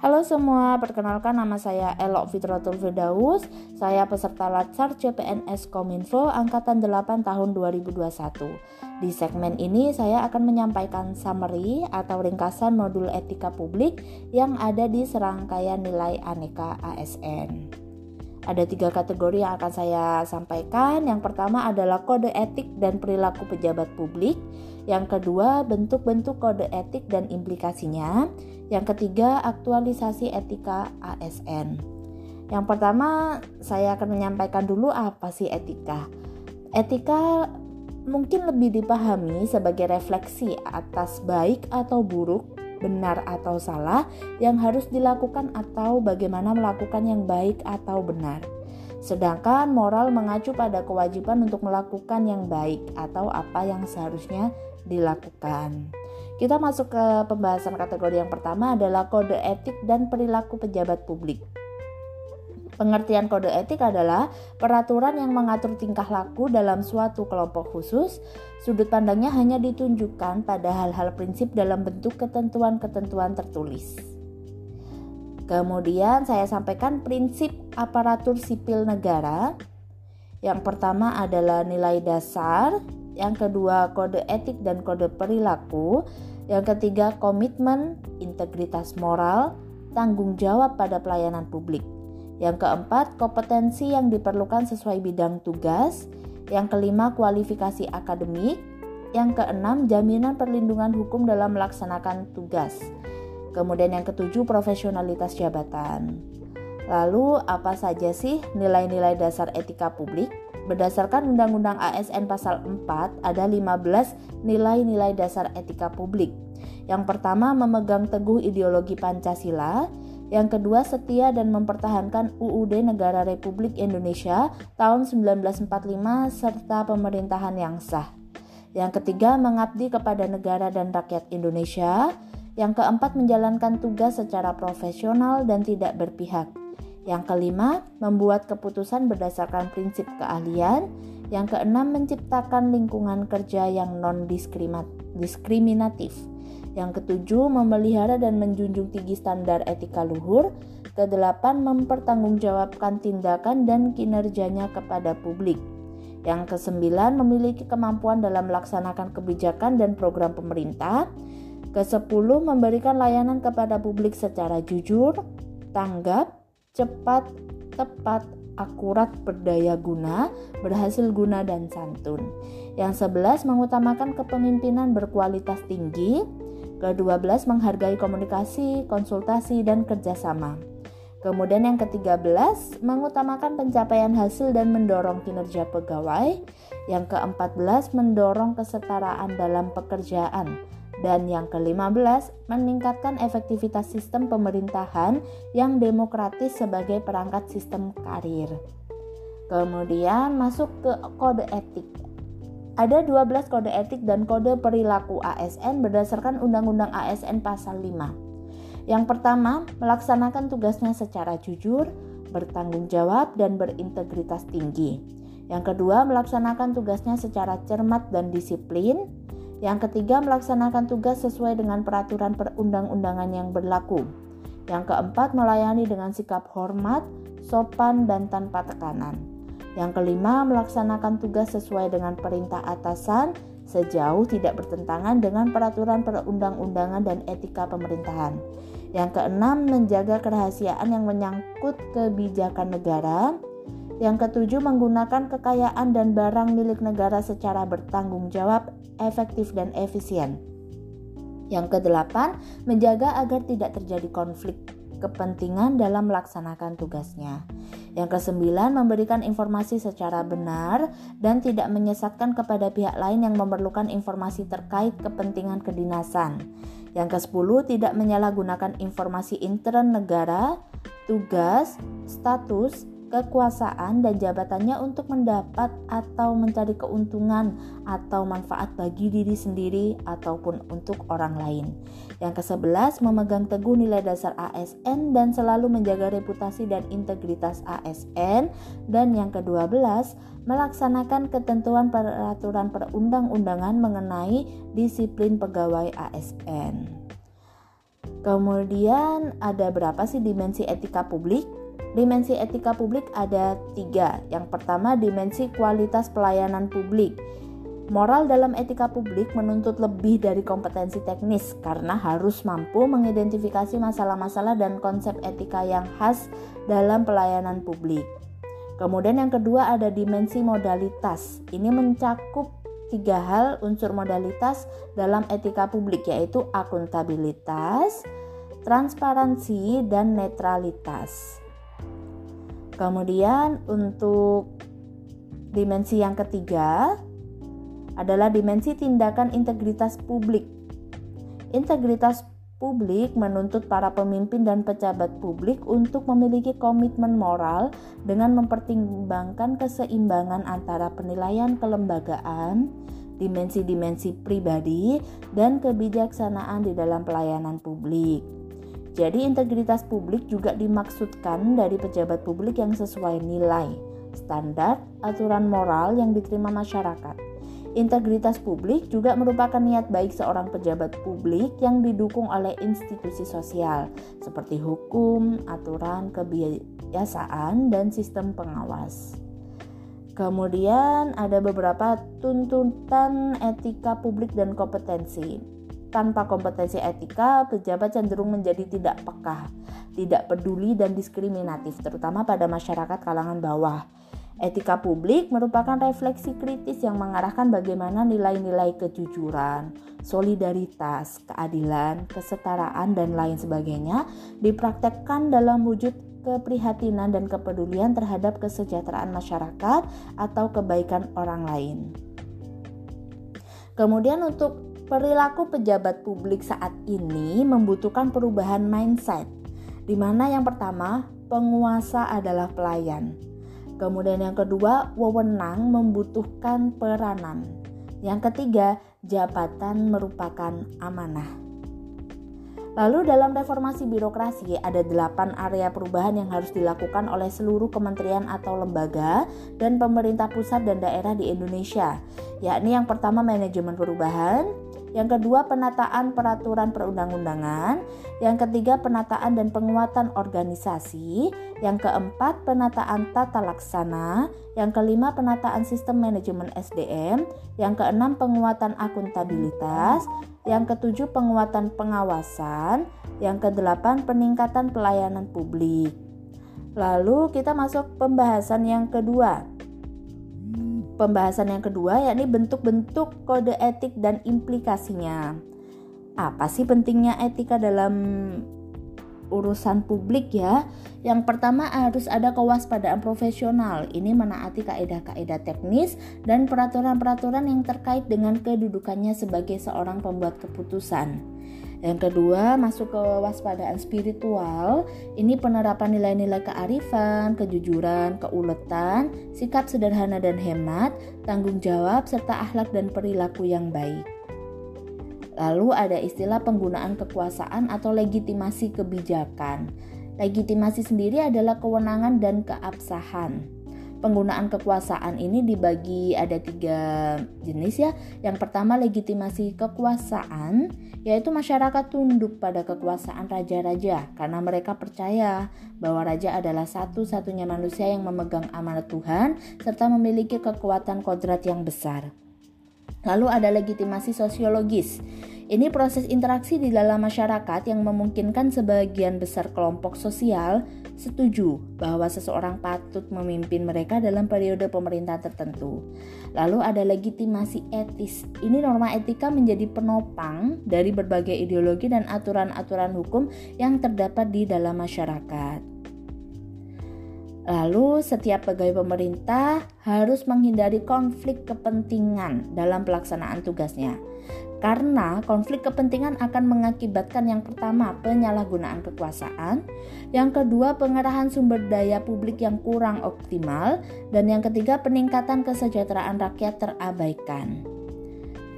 Halo semua, perkenalkan nama saya Elok Fitratul Firdaus. Saya peserta Latsar CPNS Kominfo Angkatan 8 tahun 2021. Di segmen ini saya akan menyampaikan summary atau ringkasan modul etika publik yang ada di serangkaian nilai aneka ASN. Ada tiga kategori yang akan saya sampaikan. Yang pertama adalah kode etik dan perilaku pejabat publik. Yang kedua, bentuk-bentuk kode etik dan implikasinya. Yang ketiga, aktualisasi etika ASN. Yang pertama, saya akan menyampaikan dulu apa sih etika. Etika mungkin lebih dipahami sebagai refleksi atas baik atau buruk, benar atau salah yang harus dilakukan atau bagaimana melakukan yang baik atau benar. Sedangkan moral mengacu pada kewajiban untuk melakukan yang baik atau apa yang seharusnya dilakukan. Kita masuk ke pembahasan kategori yang pertama adalah kode etik dan perilaku pejabat publik. Pengertian kode etik adalah peraturan yang mengatur tingkah laku dalam suatu kelompok khusus. Sudut pandangnya hanya ditunjukkan pada hal-hal prinsip dalam bentuk ketentuan-ketentuan tertulis. Kemudian saya sampaikan prinsip aparatur sipil negara. Yang pertama adalah nilai dasar, yang kedua kode etik dan kode perilaku, yang ketiga, komitmen, integritas moral, tanggung jawab pada pelayanan publik. Yang keempat, kompetensi yang diperlukan sesuai bidang tugas. Yang kelima, kualifikasi akademik. Yang keenam, jaminan perlindungan hukum dalam melaksanakan tugas. Kemudian yang ketujuh, profesionalitas jabatan. Lalu, apa saja sih nilai-nilai dasar etika publik? Berdasarkan Undang-Undang ASN Pasal 4 ada 15 nilai-nilai dasar etika publik. Yang pertama memegang teguh ideologi Pancasila, yang kedua setia dan mempertahankan UUD Negara Republik Indonesia tahun 1945 serta pemerintahan yang sah. Yang ketiga mengabdi kepada negara dan rakyat Indonesia. Yang keempat menjalankan tugas secara profesional dan tidak berpihak. Yang kelima, membuat keputusan berdasarkan prinsip keahlian. Yang keenam, menciptakan lingkungan kerja yang non-diskriminatif. Yang ketujuh, memelihara dan menjunjung tinggi standar etika luhur. Kedelapan, mempertanggungjawabkan tindakan dan kinerjanya kepada publik. Yang kesembilan, memiliki kemampuan dalam melaksanakan kebijakan dan program pemerintah. Kesepuluh, memberikan layanan kepada publik secara jujur, tanggap, cepat, tepat, akurat, berdaya guna, berhasil guna dan santun. Yang sebelas mengutamakan kepemimpinan berkualitas tinggi. Ke-12 menghargai komunikasi, konsultasi, dan kerjasama. Kemudian yang ke-13 mengutamakan pencapaian hasil dan mendorong kinerja pegawai. Yang ke-14 mendorong kesetaraan dalam pekerjaan dan yang ke-15, meningkatkan efektivitas sistem pemerintahan yang demokratis sebagai perangkat sistem karir. Kemudian masuk ke kode etik. Ada 12 kode etik dan kode perilaku ASN berdasarkan Undang-Undang ASN Pasal 5. Yang pertama, melaksanakan tugasnya secara jujur, bertanggung jawab, dan berintegritas tinggi. Yang kedua, melaksanakan tugasnya secara cermat dan disiplin. Yang ketiga, melaksanakan tugas sesuai dengan peraturan perundang-undangan yang berlaku. Yang keempat, melayani dengan sikap hormat, sopan, dan tanpa tekanan. Yang kelima, melaksanakan tugas sesuai dengan perintah atasan sejauh tidak bertentangan dengan peraturan perundang-undangan dan etika pemerintahan. Yang keenam, menjaga kerahasiaan yang menyangkut kebijakan negara. Yang ketujuh, menggunakan kekayaan dan barang milik negara secara bertanggung jawab, efektif, dan efisien. Yang kedelapan, menjaga agar tidak terjadi konflik kepentingan dalam melaksanakan tugasnya. Yang kesembilan, memberikan informasi secara benar dan tidak menyesatkan kepada pihak lain yang memerlukan informasi terkait kepentingan kedinasan. Yang kesepuluh, tidak menyalahgunakan informasi intern negara, tugas, status, kekuasaan dan jabatannya untuk mendapat atau mencari keuntungan atau manfaat bagi diri sendiri ataupun untuk orang lain. Yang ke-11 memegang teguh nilai dasar ASN dan selalu menjaga reputasi dan integritas ASN dan yang ke-12 melaksanakan ketentuan peraturan perundang-undangan mengenai disiplin pegawai ASN. Kemudian ada berapa sih dimensi etika publik? Dimensi etika publik ada tiga. Yang pertama dimensi kualitas pelayanan publik. Moral dalam etika publik menuntut lebih dari kompetensi teknis karena harus mampu mengidentifikasi masalah-masalah dan konsep etika yang khas dalam pelayanan publik. Kemudian yang kedua ada dimensi modalitas. Ini mencakup tiga hal unsur modalitas dalam etika publik yaitu akuntabilitas, transparansi, dan netralitas. Kemudian untuk dimensi yang ketiga adalah dimensi tindakan integritas publik. Integritas publik menuntut para pemimpin dan pejabat publik untuk memiliki komitmen moral dengan mempertimbangkan keseimbangan antara penilaian kelembagaan, dimensi-dimensi pribadi, dan kebijaksanaan di dalam pelayanan publik. Jadi, integritas publik juga dimaksudkan dari pejabat publik yang sesuai nilai, standar, aturan moral yang diterima masyarakat Integritas publik juga merupakan niat baik seorang pejabat publik yang didukung oleh institusi sosial seperti hukum, aturan, kebiasaan, dan sistem pengawas. Kemudian ada beberapa tuntutan etika publik dan kompetensi. Tanpa kompetensi etika, pejabat cenderung menjadi tidak peka, tidak peduli dan diskriminatif, terutama pada masyarakat kalangan bawah Etika publik merupakan refleksi kritis yang mengarahkan bagaimana nilai-nilai kejujuran, solidaritas, keadilan, kesetaraan, dan lain sebagainya dipraktekkan dalam wujud keprihatinan dan kepedulian terhadap kesejahteraan masyarakat atau kebaikan orang lain. Kemudian untuk perilaku pejabat publik saat ini membutuhkan perubahan mindset, di mana yang pertama penguasa adalah pelayan. Kemudian yang kedua, wewenang membutuhkan peranan. Yang ketiga, jabatan merupakan amanah. Lalu dalam reformasi birokrasi ada delapan area perubahan yang harus dilakukan oleh seluruh kementerian atau lembaga dan pemerintah pusat dan daerah di Indonesia. Yakni yang pertama manajemen perubahan, yang kedua penataan peraturan perundang-undangan, yang ketiga penataan dan penguatan organisasi, yang keempat penataan tata laksana, yang kelima penataan sistem manajemen SDM, yang keenam penguatan akuntabilitas, yang ketujuh penguatan pengawasan, yang kedelapan peningkatan pelayanan publik. Lalu kita masuk pembahasan yang kedua, Pembahasan yang kedua yakni bentuk-bentuk kode etik dan implikasinya. Apa sih pentingnya etika dalam urusan publik ya? Yang pertama harus ada kewaspadaan profesional. Ini menaati kaedah-kaedah teknis dan peraturan-peraturan yang terkait dengan kedudukannya sebagai seorang pembuat keputusan. Yang kedua, masuk ke waspadaan spiritual. Ini penerapan nilai-nilai kearifan, kejujuran, keuletan, sikap sederhana dan hemat, tanggung jawab, serta akhlak dan perilaku yang baik. Lalu ada istilah penggunaan kekuasaan atau legitimasi kebijakan. Legitimasi sendiri adalah kewenangan dan keabsahan penggunaan kekuasaan ini dibagi ada tiga jenis ya. Yang pertama legitimasi kekuasaan, yaitu masyarakat tunduk pada kekuasaan raja-raja karena mereka percaya bahwa raja adalah satu-satunya manusia yang memegang amanat Tuhan serta memiliki kekuatan kodrat yang besar. Lalu ada legitimasi sosiologis. Ini proses interaksi di dalam masyarakat yang memungkinkan sebagian besar kelompok sosial setuju bahwa seseorang patut memimpin mereka dalam periode pemerintah tertentu. Lalu ada legitimasi etis. Ini norma etika menjadi penopang dari berbagai ideologi dan aturan-aturan hukum yang terdapat di dalam masyarakat. Lalu, setiap pegawai pemerintah harus menghindari konflik kepentingan dalam pelaksanaan tugasnya. Karena konflik kepentingan akan mengakibatkan yang pertama penyalahgunaan kekuasaan, yang kedua pengerahan sumber daya publik yang kurang optimal, dan yang ketiga peningkatan kesejahteraan rakyat terabaikan.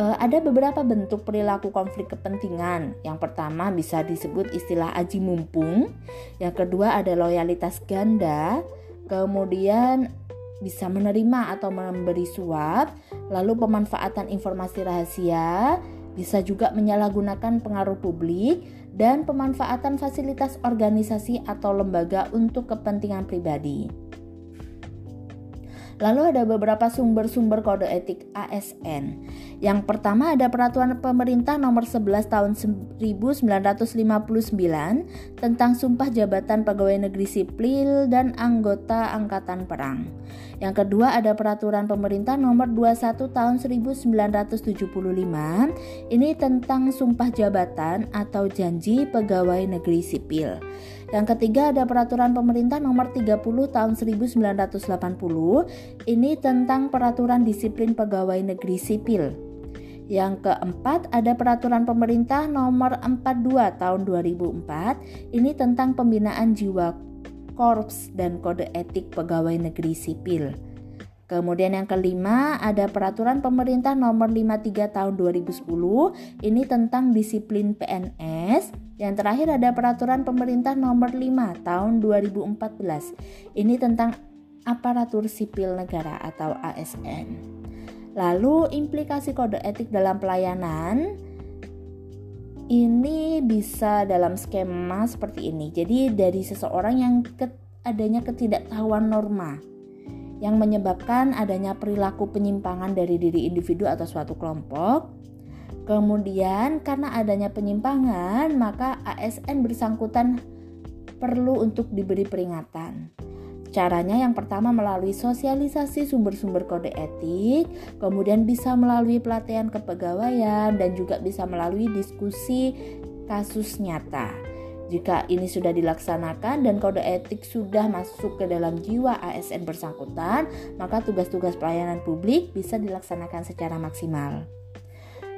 E, ada beberapa bentuk perilaku konflik kepentingan. Yang pertama bisa disebut istilah aji mumpung, yang kedua ada loyalitas ganda, kemudian bisa menerima atau memberi suap, lalu pemanfaatan informasi rahasia, bisa juga menyalahgunakan pengaruh publik, dan pemanfaatan fasilitas organisasi atau lembaga untuk kepentingan pribadi. Lalu ada beberapa sumber-sumber kode etik ASN. Yang pertama ada peraturan pemerintah nomor 11 tahun 1959 tentang sumpah jabatan pegawai negeri sipil dan anggota angkatan perang. Yang kedua ada peraturan pemerintah nomor 21 tahun 1975. Ini tentang sumpah jabatan atau janji pegawai negeri sipil. Yang ketiga ada peraturan pemerintah nomor 30 tahun 1980. Ini tentang peraturan disiplin pegawai negeri sipil. Yang keempat ada peraturan pemerintah nomor 42 tahun 2004. Ini tentang pembinaan jiwa Korps dan Kode Etik Pegawai Negeri Sipil. Kemudian yang kelima ada peraturan pemerintah nomor 53 tahun 2010 ini tentang disiplin PNS. Yang terakhir ada peraturan pemerintah nomor 5 tahun 2014. Ini tentang aparatur sipil negara atau ASN. Lalu implikasi kode etik dalam pelayanan ini bisa dalam skema seperti ini. Jadi dari seseorang yang adanya ketidaktahuan norma yang menyebabkan adanya perilaku penyimpangan dari diri individu atau suatu kelompok. Kemudian karena adanya penyimpangan, maka ASN bersangkutan perlu untuk diberi peringatan. Caranya yang pertama melalui sosialisasi sumber-sumber kode etik, kemudian bisa melalui pelatihan kepegawaian dan juga bisa melalui diskusi kasus nyata. Jika ini sudah dilaksanakan dan kode etik sudah masuk ke dalam jiwa ASN bersangkutan, maka tugas-tugas pelayanan publik bisa dilaksanakan secara maksimal.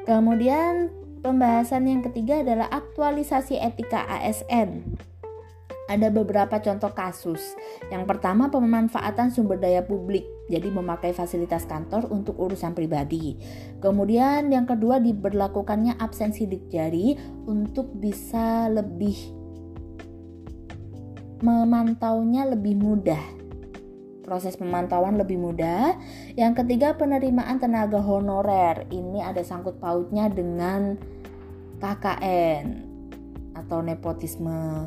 Kemudian pembahasan yang ketiga adalah aktualisasi etika ASN ada beberapa contoh kasus. Yang pertama, pemanfaatan sumber daya publik, jadi memakai fasilitas kantor untuk urusan pribadi. Kemudian, yang kedua, diberlakukannya absensi jari untuk bisa lebih memantaunya lebih mudah. Proses pemantauan lebih mudah. Yang ketiga, penerimaan tenaga honorer. Ini ada sangkut pautnya dengan KKN atau nepotisme.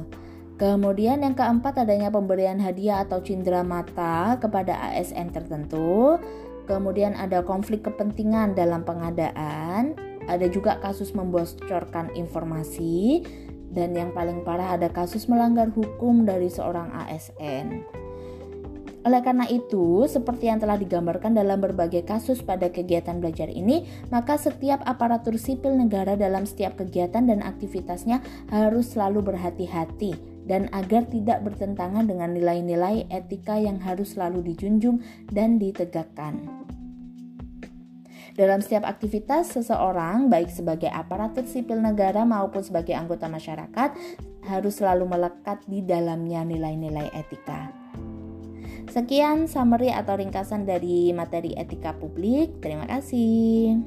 Kemudian yang keempat adanya pemberian hadiah atau cindera mata kepada ASN tertentu. Kemudian ada konflik kepentingan dalam pengadaan. Ada juga kasus membocorkan informasi. Dan yang paling parah ada kasus melanggar hukum dari seorang ASN. Oleh karena itu, seperti yang telah digambarkan dalam berbagai kasus pada kegiatan belajar ini, maka setiap aparatur sipil negara dalam setiap kegiatan dan aktivitasnya harus selalu berhati-hati dan agar tidak bertentangan dengan nilai-nilai etika yang harus selalu dijunjung dan ditegakkan. Dalam setiap aktivitas seseorang, baik sebagai aparatur sipil negara maupun sebagai anggota masyarakat, harus selalu melekat di dalamnya nilai-nilai etika. Sekian summary atau ringkasan dari materi etika publik. Terima kasih.